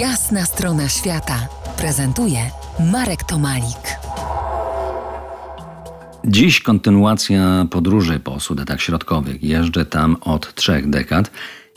Jasna strona świata prezentuje Marek Tomalik. Dziś kontynuacja podróży po Sudetach Środkowych. Jeżdżę tam od trzech dekad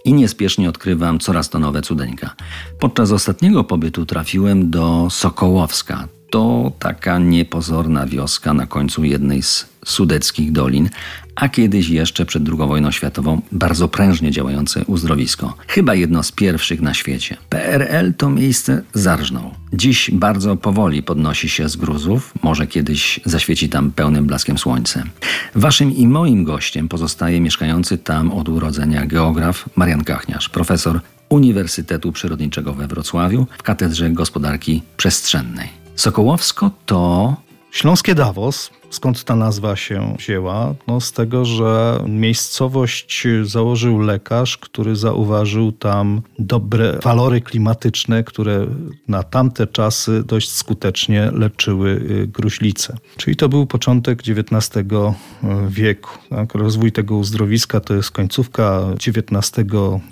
i niespiesznie odkrywam coraz to nowe cudeńka. Podczas ostatniego pobytu trafiłem do Sokołowska. To taka niepozorna wioska na końcu jednej z sudeckich dolin, a kiedyś jeszcze przed II wojną światową bardzo prężnie działające uzdrowisko. Chyba jedno z pierwszych na świecie. PRL to miejsce zarżnął. Dziś bardzo powoli podnosi się z gruzów, może kiedyś zaświeci tam pełnym blaskiem słońce. Waszym i moim gościem pozostaje mieszkający tam od urodzenia geograf Marian Kachniarz, profesor Uniwersytetu Przyrodniczego we Wrocławiu w Katedrze Gospodarki Przestrzennej. Sokołowsko to Śląskie Davos, skąd ta nazwa się wzięła? No z tego, że miejscowość założył lekarz, który zauważył tam dobre walory klimatyczne, które na tamte czasy dość skutecznie leczyły y, gruźlicę. Czyli to był początek XIX wieku. Tak? Rozwój tego uzdrowiska to jest końcówka XIX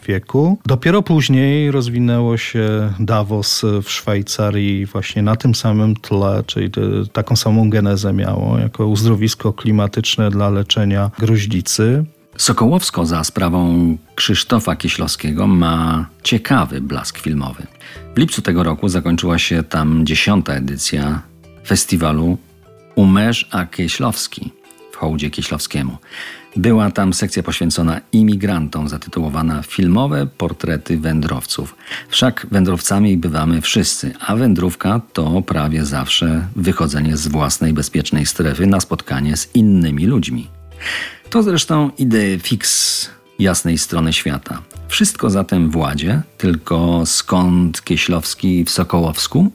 wieku. Dopiero później rozwinęło się Davos w Szwajcarii właśnie na tym samym tle, czyli taką samą genezę miało, jako uzdrowisko klimatyczne dla leczenia gruźlicy. Sokołowsko za sprawą Krzysztofa Kieślowskiego ma ciekawy blask filmowy. W lipcu tego roku zakończyła się tam dziesiąta edycja festiwalu Umerz a Kieślowski hołdzie Kieślowskiemu. Była tam sekcja poświęcona imigrantom, zatytułowana Filmowe portrety wędrowców. Wszak wędrowcami bywamy wszyscy, a wędrówka to prawie zawsze wychodzenie z własnej bezpiecznej strefy na spotkanie z innymi ludźmi. To zresztą idee fix jasnej strony świata. Wszystko zatem w Ładzie, tylko skąd Kieślowski w Sokołowsku?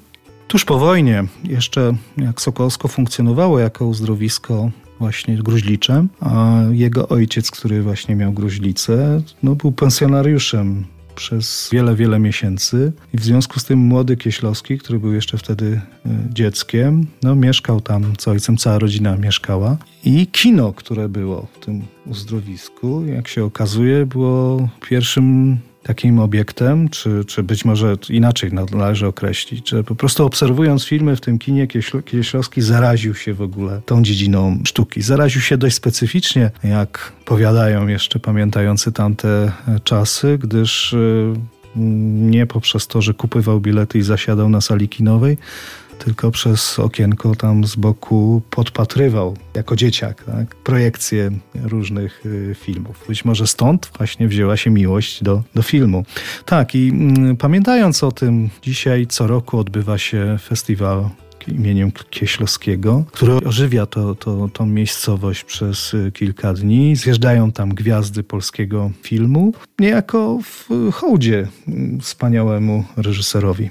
Tuż po wojnie, jeszcze jak Sokołowsko funkcjonowało jako uzdrowisko właśnie gruźlicze, a jego ojciec, który właśnie miał gruźlicę, no, był pensjonariuszem przez wiele, wiele miesięcy. I w związku z tym młody Kieślowski, który był jeszcze wtedy e, dzieckiem, no mieszkał tam z ojcem, cała rodzina mieszkała. I kino, które było w tym uzdrowisku, jak się okazuje, było pierwszym takim obiektem, czy, czy być może inaczej należy określić, że po prostu obserwując filmy w tym kinie Kieślowski zaraził się w ogóle tą dziedziną sztuki. Zaraził się dość specyficznie, jak powiadają jeszcze pamiętający tamte czasy, gdyż y, nie poprzez to, że kupywał bilety i zasiadał na sali kinowej, tylko przez okienko tam z boku podpatrywał jako dzieciak tak, projekcje różnych y, filmów. Być może stąd właśnie wzięła się miłość do, do filmu. Tak, i mm, pamiętając o tym, dzisiaj co roku odbywa się festiwal imieniem Kieślowskiego, który ożywia to, to, tą miejscowość przez y, kilka dni. Zjeżdżają tam gwiazdy polskiego filmu, niejako w hołdzie y, wspaniałemu reżyserowi.